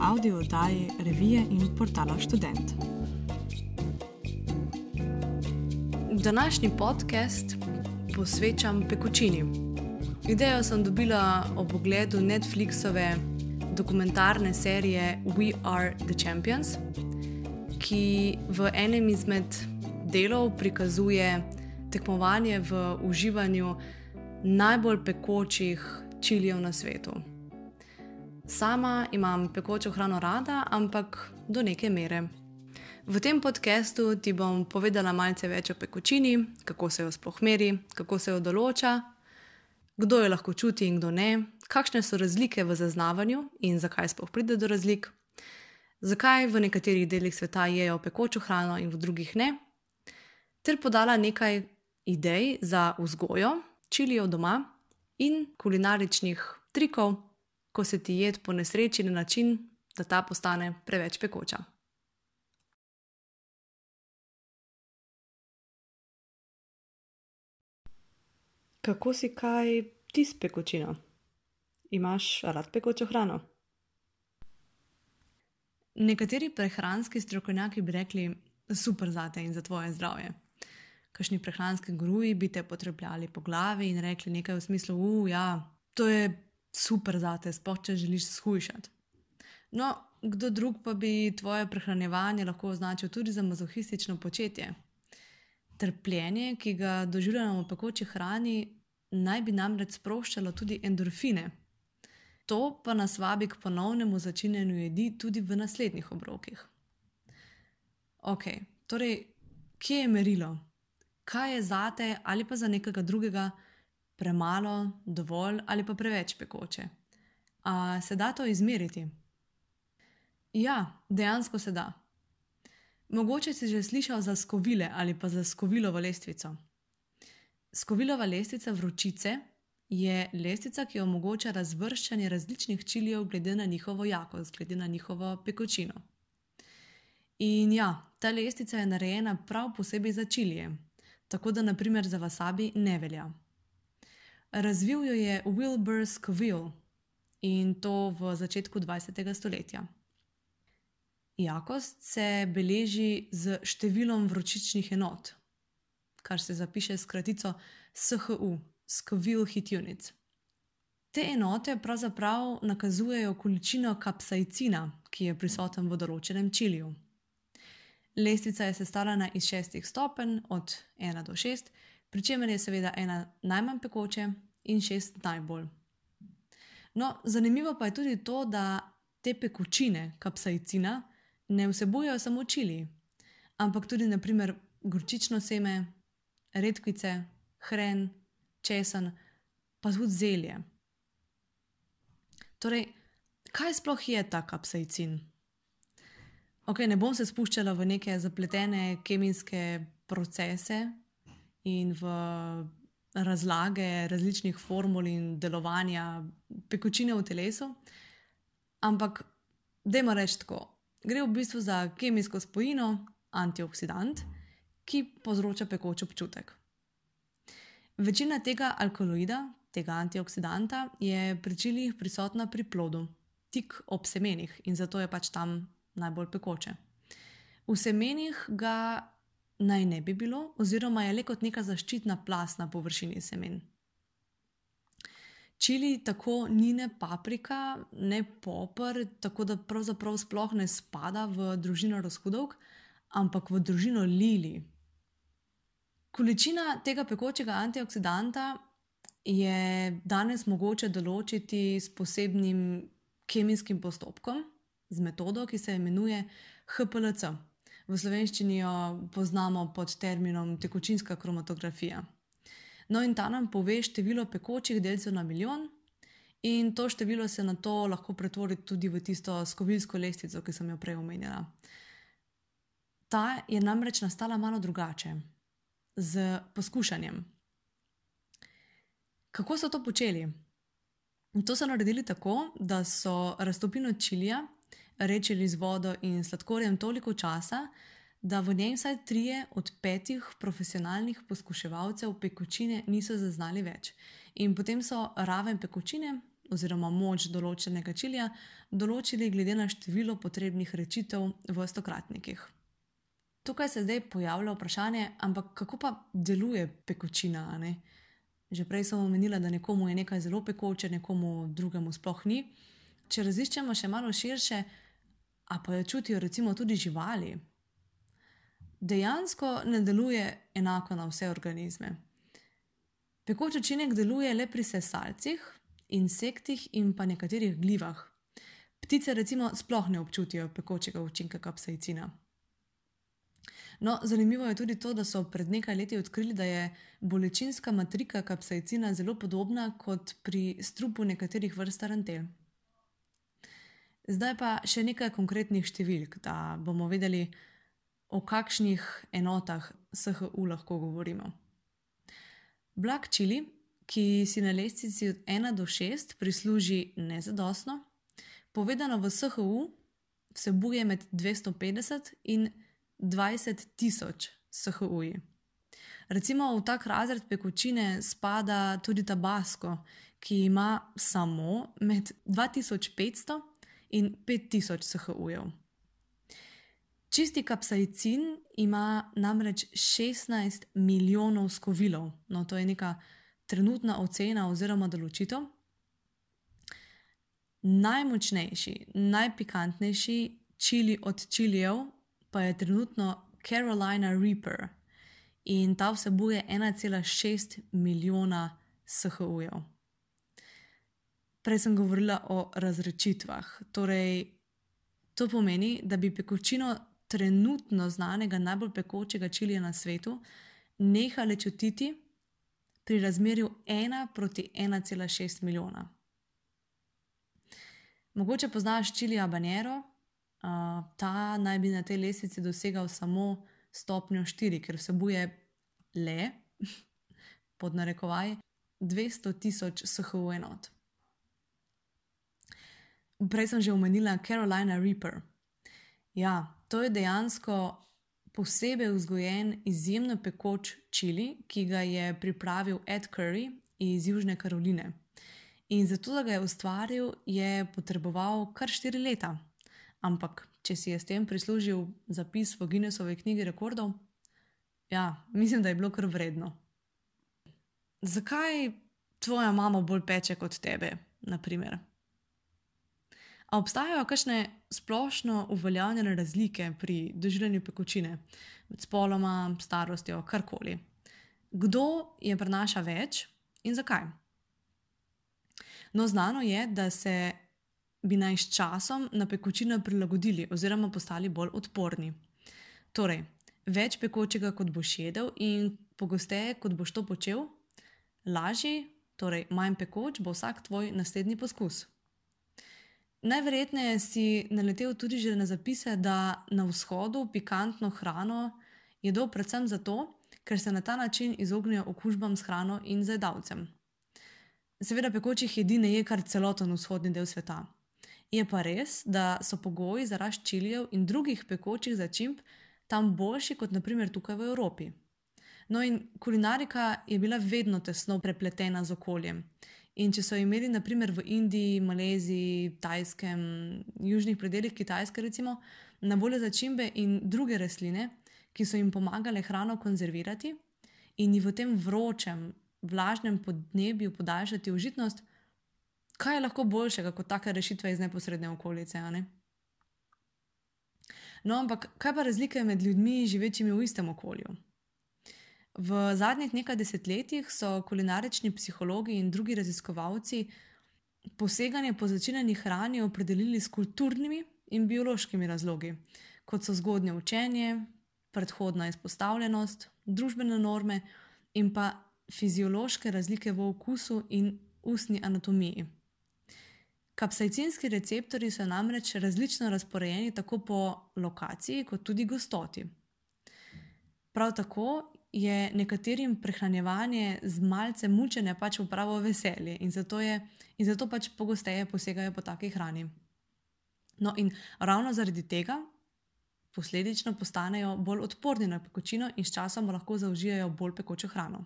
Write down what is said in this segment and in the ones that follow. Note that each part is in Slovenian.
avdio oddaji revije in portala Student. Današnji podcast posvečam pekočini. Idejo sem dobila ob ogledu Netflixove dokumentarne serije We Are the Champions, ki v enem izmed delov prikazuje tekmovanje v uživanju najbolj pekočih čilijev na svetu. Sama imam pekočo hrano rada, ampak do neke mere. V tem podkastu ti bom povedala malce več o pekočini, kako se jo sploh meri, kako se jo določa, kdo jo lahko čuti in kdo ne, kakšne so razlike v zaznavanju in zakaj sploh pride do razlik, zakaj v nekaterih delih sveta jejo pekočo hrano in v drugih ne, ter podala nekaj idej za vzgojo, čilijo doma in kulinaričnih trikov, ko se ti jed po nesreči na način, da ta postane preveč pekoča. Kako si kaj ti s pekočino? Imaš rad pekočo hrano? Nekateri prehranski strokovnjaki bi rekli, super za te in za tvoje zdravje kakšni prehranski gruji bi te potrebljali po glavi in rekli nekaj v smislu, da ja, to je super za te, sploh če želiš shujšati. No, kdo drug pa bi tvoje prehranjevanje lahko označil tudi za mazohistično početje. Trpljenje, ki ga doživljamo v pekoči hrani, naj bi namreč sproščalo tudi endorfine. To pa nas vabi k ponovnemu začinjenju jedi tudi v naslednjih obrokih. Ok, torej, kje je merilo? kaj je za te ali pa za nekoga drugega premalo, dovolj ali pa preveč pekoče. A se da to izmeriti? Ja, dejansko se da. Mogoče si že slišal za skovile ali pa za skovilovo lestvico. Skovilova lestvica vročice je lestvica, ki omogoča razvrščanje različnih čilijev glede na njihovo jakost, glede na njovo pekočino. In ja, ta lestvica je narejena prav posebej za čilije, tako da naprimer za wasabi ne velja. Razvil jo je Wilbur Scoville in to v začetku 20. stoletja. Jakost se beleži z številom vročičnih enot, kar se zapiše s kratico SHU, Scoville Heat Units. Te enote pravzaprav nakazujejo količino kapsajcina, ki je prisoten v določenem čiliju. Lestvica je sestavljena iz šestih stopenj, od 1 do 6, pri čemer je seveda ena najmanj pekoče in šest najbolj. No, zanimivo pa je tudi to, da te pekočine, kapsajcina, ne vsebujejo samo čili, ampak tudi naprimer gorčično seme, redkvice, hren, česen, pa tudi zelje. Torej, kaj sploh je ta kapsajcin? Okay, ne bom se spuščala v neke zapletene kemijske procese in v razlage različnih formul in delovanja pekočine v telesu, ampak dajmo reči tako. Gre v bistvu za kemijsko spojino, antioksidant, ki povzroča pekoč občutek. Večina tega alkaloida, tega antioksidanta, je pri čilih prisotna pri plodu, tik ob semenih in zato je pač tam najbolj pekoče. V semenih ga naj ne bi bilo, oziroma je le kot neka zaščitna plast na površini semen. Čili tako ni ne paprika, ne popr, tako da pravzaprav sploh ne spada v družino razhudovk, ampak v družino lili. Količina tega pekočega antioksidanta je danes mogoče določiti s posebnim kemijskim postopkom, z metodo, ki se imenuje HPLC. V slovenščini jo poznamo pod terminom tekočinska kromatografija. No, in ta nam pove število pekočih delcev na milijon, in to število se na to lahko pretvori tudi v tisto skovilsko lestvico, ki sem jo prej omenjala. Ta je namreč nastala malo drugače, z poskušanjem. Kako so to počeli? To so naredili tako, da so raztopino čilija rečili z vodo in sladkorjem toliko časa, da v njej vsaj trije od petih profesionalnih poskuševalcev pekočine niso zaznali več. In potem so raven pekočine oziroma moč določenega čilija določili glede na število potrebnih rečitev v stokratnikih. Tukaj se zdaj pojavlja vprašanje, ampak kako pa deluje pekočina? Že prej sem omenila, da nekomu je nekaj zelo pekoče, nekomu drugemu sploh ni. Če raziščemo še malo širše, a pa jo čutijo recimo tudi živali, dejansko ne deluje enako na vse organizme. Pekoč učinek deluje le pri sesalcih, insektih in pa nekaterih glivah. Ptice recimo sploh ne občutijo pekočega učinka kapsaicina. No, zanimivo je tudi to, da so pred nekaj leti odkrili, da je bolečinska matrika kapsaicina zelo podobna kot pri strupu nekaterih vrst tarantel. Zdaj pa še nekaj konkretnih številk, da bomo vedeli, o kakšnih enotah SHU lahko govorimo. Blag čili, ki si na lestvici od 1 do 6 prisluži nezadostno, povedano v SHU, vsebuje med 250 in 20 tisoč SHU-ji. Recimo v tak razred pekočine spada tudi tabasko, ki ima samo med 2500 in 5000 SHU-jev. Čisti kapsaicin ima namreč 16 milijonov skovilov, no to je neka trenutna ocena oziroma določitev. Najmočnejši, najpikantnejši čili od čilijev pa je trenutno Carolina Reaper in ta vsebuje 1,6 milijona SHU-jev. Prej sem govorila o razrečitvah. Torej, to pomeni, da bi pekočino trenutno znanega najbolj pekočega čilija na svetu nehali čutiti pri razmerju 1 proti 1,6 milijona. Mogoče poznaš čili abanero, ta naj bi na tej lestvici dosegal samo stopnjo 4, ker vsebuje le, pod narekovaj, 200 tisoč SHU enot. Prej sem že omenila Carolina Reaper. Ja, to je dejansko posebej vzgojen, izjemno pekoč čili, ki ga je pripravil Ed Curry iz Južne Karoline. In zato, da ga je ustvaril, je potreboval kar 4 leta. Ampak, če si je s tem prislužil zapis v Guinnessovi knjigi rekordov, ja, mislim, da je bilo kar vredno. Zakaj tvoja mama bolj peče kot tebe, naprimer? A obstajajo kakšne splošno uveljavljene razlike pri doživljanju pekočine med spoloma, starostjo, karkoli? Kdo je prenaša več in zakaj? No, znano je, da se bi naj s časom na pekočino prilagodili oziroma postali bolj odporni. Torej, več pekočega, kot boš jedel, in pogosteje, kot boš to počel, lažji, torej manj pekoč, bo vsak tvoj naslednji poskus. Najverjetneje si naletel tudi že na zapise, da na vzhodu pikantno hrano jedo predvsem zato, ker se na ta način izognejo okužbam s hrano in zajedavcem. Seveda, pekočih jedi ne je kar celoten vzhodni del sveta. Je pa res, da so pogoji za rast čilijev in drugih pekočih začimb tam boljši kot naprimer tukaj v Evropi. No, in kulinarika je bila vedno tesno prepletena z okoljem. In če so imeli, naprimer v Indiji, Maleziji, Tajskem, južnih predeljih Kitajske, recimo, na voljo začimbe in druge rastline, ki so jim pomagale hrano konzervirati in ji v tem vročem, vlažnem podnebju podaljšati užitnost, kaj je lahko boljšega kot take rešitve iz neposredne okolice? Ne? No, ampak kaj pa razlike med ljudmi, živečimi v istem okolju? V zadnjih nekaj desetletjih so kulinarični psihologi in drugi raziskovalci poseganje po začinjeni hrani opredelili s kulturnimi in biološkimi razlogi, kot so zgodnje učenje, predhodna izpostavljenost, družbene norme in pa fiziološke razlike v okusu in ustni anatomiji. Kapsaicinski receptori so namreč različno razporejeni tako po lokaciji, kot tudi gostoti. Prav tako je nekaterim prehranjevanje z malce mučenja pač pravo veselje in zato, je, in zato pač pogosteje posegajo po taki hrani. No, in ravno zaradi tega posledično postanejo bolj odporni na pekočino in s časom lahko zaužijajo bolj pekočo hrano.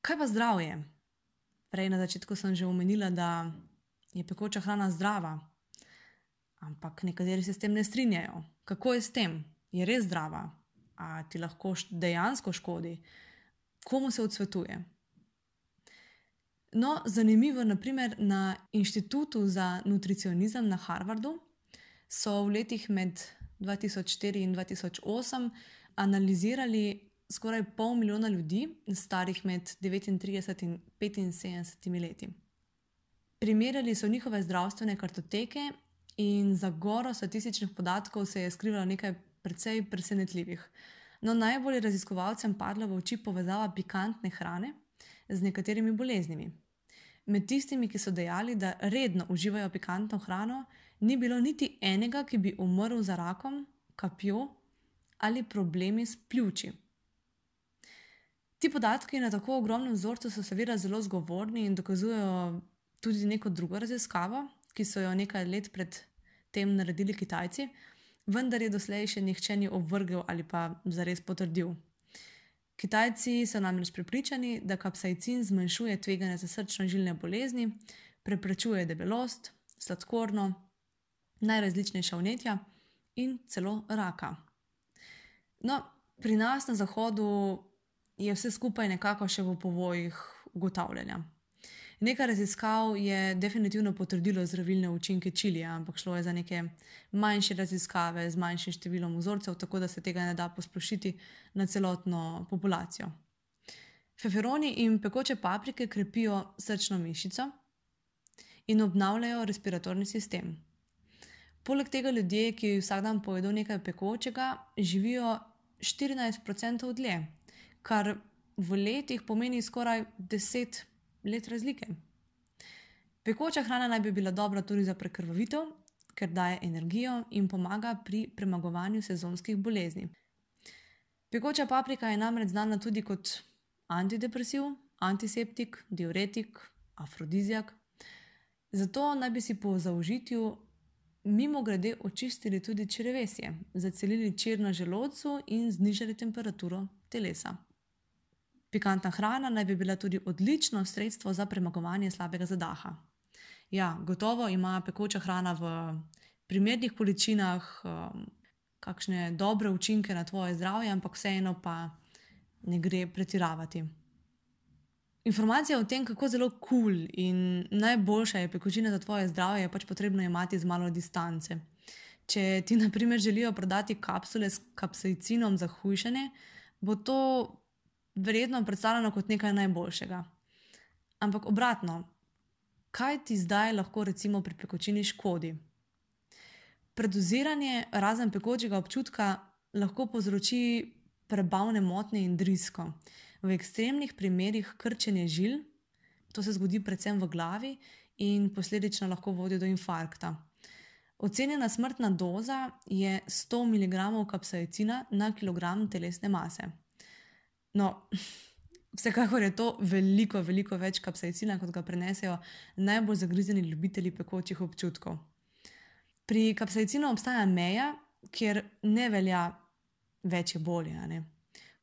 Kaj pa zdravje? Prej na začetku sem že omenila, da je pekoča hrana zdrava, ampak nekateri se s tem ne strinjajo. Kako je s tem? Je res zdrava? Ti lahko dejansko škodi? Komu se odsvetuje? No, zanimivo, naprimer na Inštitutu za nutricionizem na Harvardu so v letih med 2004 in 2008 analizirali skoraj pol milijona ljudi, starih med 39 in 75 leti. Primerjali so njihove zdravstvene kartoteke in za goro statističnih podatkov se je skrivalo nekaj precej presenetljivih. No, najbolj raziskovalcem padla v oči povezava pikantne hrane z nekaterimi boleznimi. Med tistimi, ki so dejali, da redno uživajo pikantno hrano, ni bilo niti enega, ki bi umrl za rakom, kapjo ali problemi s pljuči. Ti podatki na tako ogromnem vzorcu so seveda zelo zgovorni in dokazujejo tudi neko drugo raziskavo, ki so jo nekaj let pred tem naredili Kitajci, vendar je doslej še nihče ni ovrgel ali pa zares potrdil. Kitajci so namreč prepričani, da kapsaicin zmanjšuje tveganje za srčno-žilne bolezni, preprečuje debelost, sladkorno, najrazličnejša vnetja in celo raka. No, pri nas na zahodu je vse skupaj nekako še v povojih ugotavljanja. Nekaj raziskav je definitivno potrdilo zdravilne učinke čilija, ampak šlo je za neke manjše raziskave z manjšim številom vzorcev, tako da se tega ne da posplošiti na celotno populacijo. Feferoni in pekoče paprike krepijo srčno mišico in obnavljajo respiratorni sistem. Poleg tega ljudje, ki vsak dan pojedo nekaj pekočega, živijo 14% dlje, kar v letih pomeni skoraj 10 let razlike. Pekoča hrana naj bi bila dobra tudi za prekrvavitev, ker daje energijo in pomaga pri premagovanju sezonskih bolezni. Pekoča paprika je namreč znana tudi kot antidepresiv, antiseptik, diuretik, afrodizijak. Zato naj bi si po zaužitju mimo grede očistili tudi črevesje, zacelili čir na želodcu in znižali temperaturo telesa. Pikantna hrana naj bi bila tudi odlično sredstvo za premagovanje slabega zadaha. Ja, gotovo ima pekoča hrana v primernih količinah um, kakšne dobre učinke na tvoje zdravje, ampak vseeno pa ne gre pretiravati. Informacije o tem, kako zelo kul cool in najboljša je pekočina za tvoje zdravje, je pač potrebno imeti z malo distance. Če ti, na primer, želijo prodati kapsule s kapsaicinom za hujšanje, bo to verjetno predstavljeno kot nekaj najboljšega. Ampak obratno, kaj ti zdaj lahko recimo pri pekočini škodi? Predoziranje razen pekočega občutka lahko povzroči prebavne motnje in drisko. V ekstremnih primerih krčenje žil, to se zgodi predvsem v glavi in posledično lahko vodi do infarkta. Ocenjena smrtna doza je 100 mg kapsaicina na kilogram telesne mase. No, vsekakor je to veliko, veliko več kapsaicina, kot ga prenesejo najbolj zagrizeni ljubitelji pekočih občutkov. Pri kapsaicinu obstaja meja, kjer ne velja več je bolje.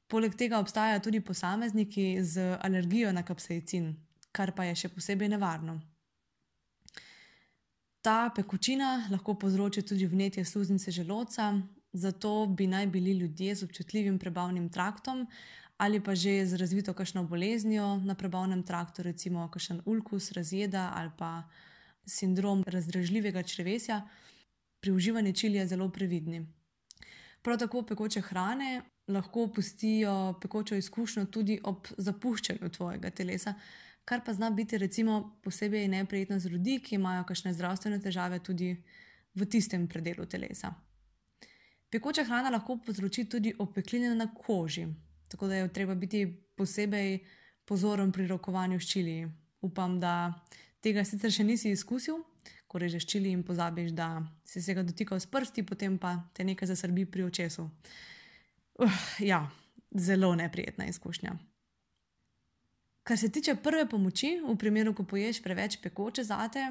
Poleg tega obstajajo tudi posamezniki z alergijo na kapsaicin, kar pa je še posebej nevarno. Ta pekočina lahko povzroči tudi vnetje sluznice želodca, zato bi naj bili ljudje z občutljivim prebavnim traktom ali pa že z razvito kakšno boleznijo na prebavnem traktu, recimo kakšen ulkus, razjeda ali pa sindrom razdražljivega črevesja, pri uživanju čilija zelo previdni. Prav tako pekoče hrane lahko pustijo pekočo izkušnjo tudi ob zapuščanju tvojega telesa, kar pa zna biti recimo posebej neprijetno za ljudi, ki imajo kakšne zdravstvene težave tudi v tistem predelu telesa. Pekoča hrana lahko povzroči tudi opekline na koži, Tako da je treba biti posebej pozoren pri rokovanju s čili. Upam, da tega sicer še nisi izkusil, ko režeš čili in pozabiš, da si se ga dotikal s prsti, potem pa te nekaj zasrbi pri očesu. Uh, ja, zelo neprijetna izkušnja. Kar se tiče prve pomoči, v primeru, ko poješ preveč pekoče zate,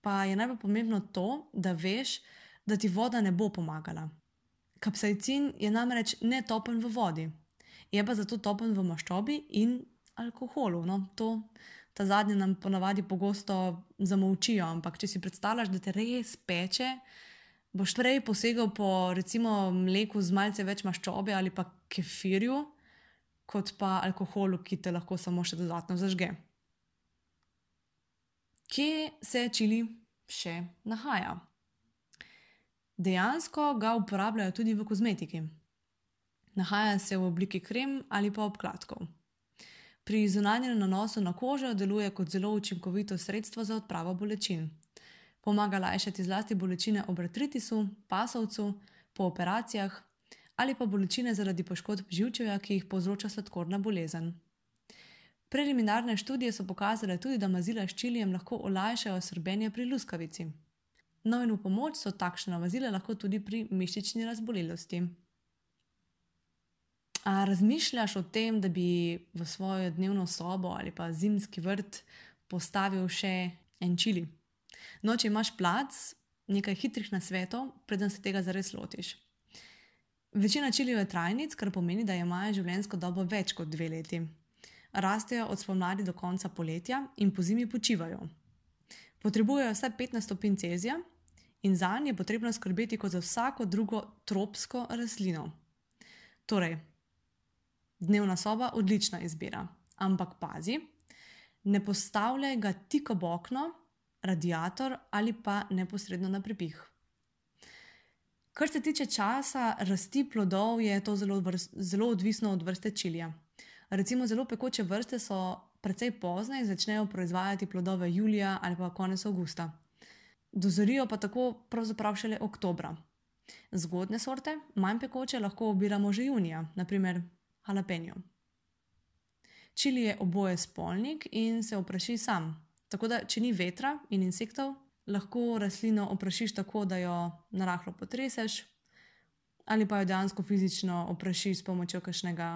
pa je najbolj pomembno to, da veš, da ti voda ne bo pomagala. Kapsaicin je namreč netopen v vodi, je pa zato topen v maščobi in alkoholu. No, to, ta zadnje nam ponavadi pogosto zamolčijo. Ampak, če si predstavljaš, da te res peče, boš prej posegal po recimo mleku z malce več maščobe ali pa kefirju, kot pa alkoholu, ki te lahko samo še dodatno zažge. Kje se čili še nahaja? Dejansko ga uporabljajo tudi v kozmetiki. Nahaja se v obliki krem ali pa obkladkov. Pri zunanjem nanosu na kožo deluje kot zelo učinkovito sredstvo za odpravo bolečin. Pomaga lajšati zlasti bolečine ob artritisu, pasovcu, po operacijah ali pa bolečine zaradi poškodb živčevja, ki jih povzroča sladkorna bolezen. Preliminarne študije so pokazale tudi, da mazila s čilijem lahko olajšajo srbenje pri luskavici. No, in v pomoč so takšna mazila lahko tudi pri mišični razbolelosti. A razmišljaš o tem, da bi v svojo dnevno sobo ali pa zimski vrt postavil še en čili? No, če imaš plac, nekaj hitrih nasvetov, preden se tega zares lotiš. Večina čilijev je trajnic, kar pomeni, da imajo življenjsko dobo več kot dve leti. Rastejo od spomladi do konca poletja in po zimi počivajo. Potrebujejo vsaj 15 stopinj Celzija in za njih je potrebno skrbeti kot za vsako drugo tropsko rastlino. Torej, dnevna soba je odlična izbira, ampak pazi, ne postavljaj ga tik ob okno, radiator ali pa neposredno na prepih. Kar se tiče časa rasti plodov, je to zelo, zelo odvisno od vrste čilija. Recimo, zelo pekoče vrste so precej pozne in začnejo proizvajati plodove julija ali pa konec avgusta. Dozorijo pa tako pravzaprav šele oktobra. Zgodne sorte, manj pekoče, lahko obiramo že junija, naprimer halapenjo. Čili je oboje spolnik in se opraši sam. Tako da, če ni vetra in insektov, lahko rastlino oprašiš tako, da jo narahlo potreseš, ali pa jo dejansko fizično oprašiš s pomočjo kakšnega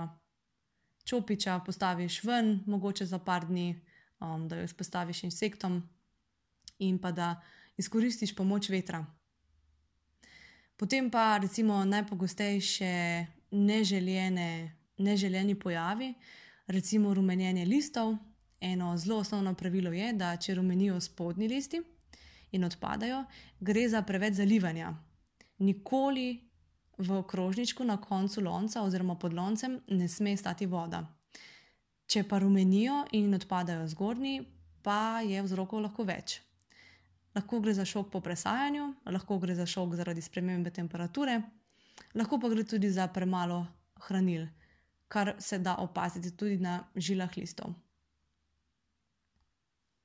čopiča, postaviš ven, mogoče za par dni, um, da jo izpostaviš insektom in pa da izkoristiš pomoč vetra. Potem pa recimo najpogostejše neželjene, neželjeni pojavi, recimo rumenjenje listov. Eno zelo osnovno pravilo je, da če rumenijo spodnji listi, in odpadajo, gre za preveč zalivanja. Nikoli v krožničku na koncu lonca oziroma pod loncem ne sme stati voda. Če pa rumenijo in odpadajo zgornji, pa je vzrokov lahko več. Lahko gre za šok po presajanju, lahko gre za šok zaradi spremembe temperature, lahko pa gre tudi za premalo hranil, kar se da opaziti tudi na žilah listov.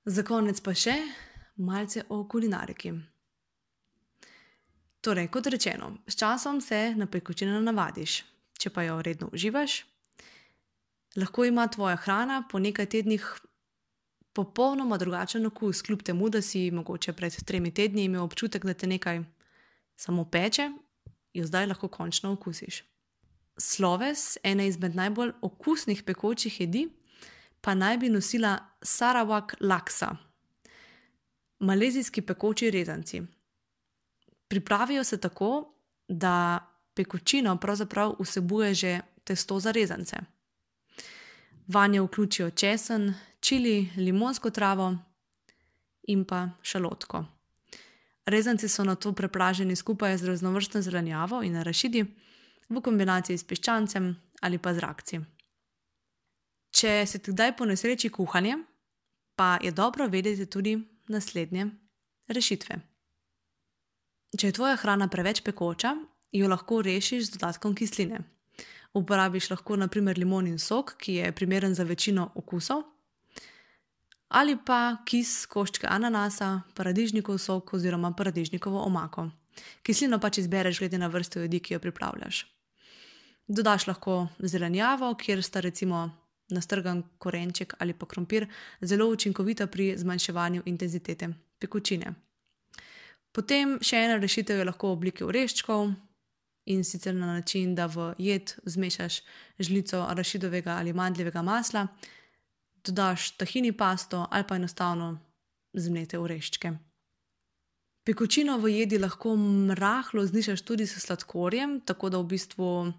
Za konec pa še, malce o kulinariki. Torej, kot rečeno, s časom se na pekočino navadiš, če pa jo redno uživaš, lahko ima tvoja hrana po nekaj tednih popolnoma drugačen okus, kljub temu, da si mogoče pred tremi tedni imel občutek, da te nekaj samo peče, jo zdaj lahko končno okusiš. Sloves, ena izmed najbolj okusnih pekočih jedi, pa naj bi nosila Sarawak laksa, malezijski pekoči rezanci. Pripravijo se tako, da pekočino pravzaprav vsebuje že testo za rezance. Vanje vključijo česen, čili, limonsko travo in pa šalotko. Rezanci so na to prepraženi skupaj z raznovrstno zelenjavo in rašidi, v kombinaciji s piščancem ali pa z rakci. Če se ti kdaj po nesreči kuhanje, pa je dobro vedeti tudi, naslednje rešitve. Če je tvoja hrana preveč pekoča, jo lahko rešiš z dodatkom kisline. Uporabiš lahko naprimer limonin sok, ki je primeren za večino okusov, ali pa kis koščke ananasa, paradižnikov sok oziroma paradižnikovo omako. Kislino pač izbereš glede na vrsto jedi, ki jo pripravljaš. Dodaš lahko zelenjavo, kjer sta recimo nastrgan korenček ali pa krompir zelo učinkovita pri zmanjševanju intenzitete pekočine. Potem še ena rešitev je lahko v obliki oreščkov in sicer na način, da v jed zmešaš žlico arašidovega ali mandljevega masla, dodaš tahini pasto ali pa enostavno zmete oreščke. Pekočino v jedi lahko rahlo znižaš tudi s sladkorjem, tako da v bistvu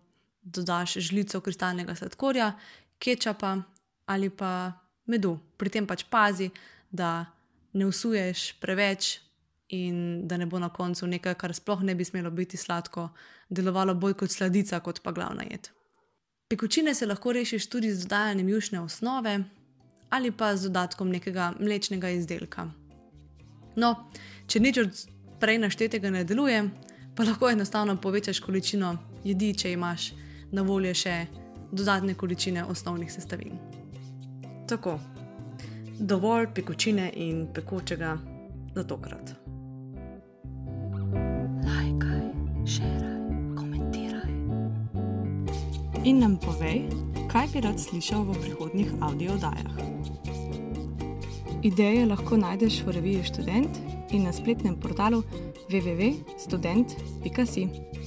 dodaš žlico kristalnega sladkorja kečapa ali pa medu. Pri tem pač pazi, da ne usuješ preveč in da ne bo na koncu nekaj, kar sploh ne bi smelo biti sladko, delovalo bolj kot sladica, kot pa glavna jed. Pekočine se lahko rešiš tudi z dodajanjem jušne osnove ali pa z dodatkom nekega mlečnega izdelka. No, če nič od prej naštetega ne deluje, pa lahko enostavno povečaš količino jedi, če imaš na voljo še dodatne količine osnovnih sestavin. Tako, dovolj pekočine in pekočega za tokrat. Lajkaj, šeraj, komentiraj. In nam povej, kaj bi rad slišal v prihodnjih audio oddajah. Ideje lahko najdeš v reviji Student in na spletnem portalu www.student.com.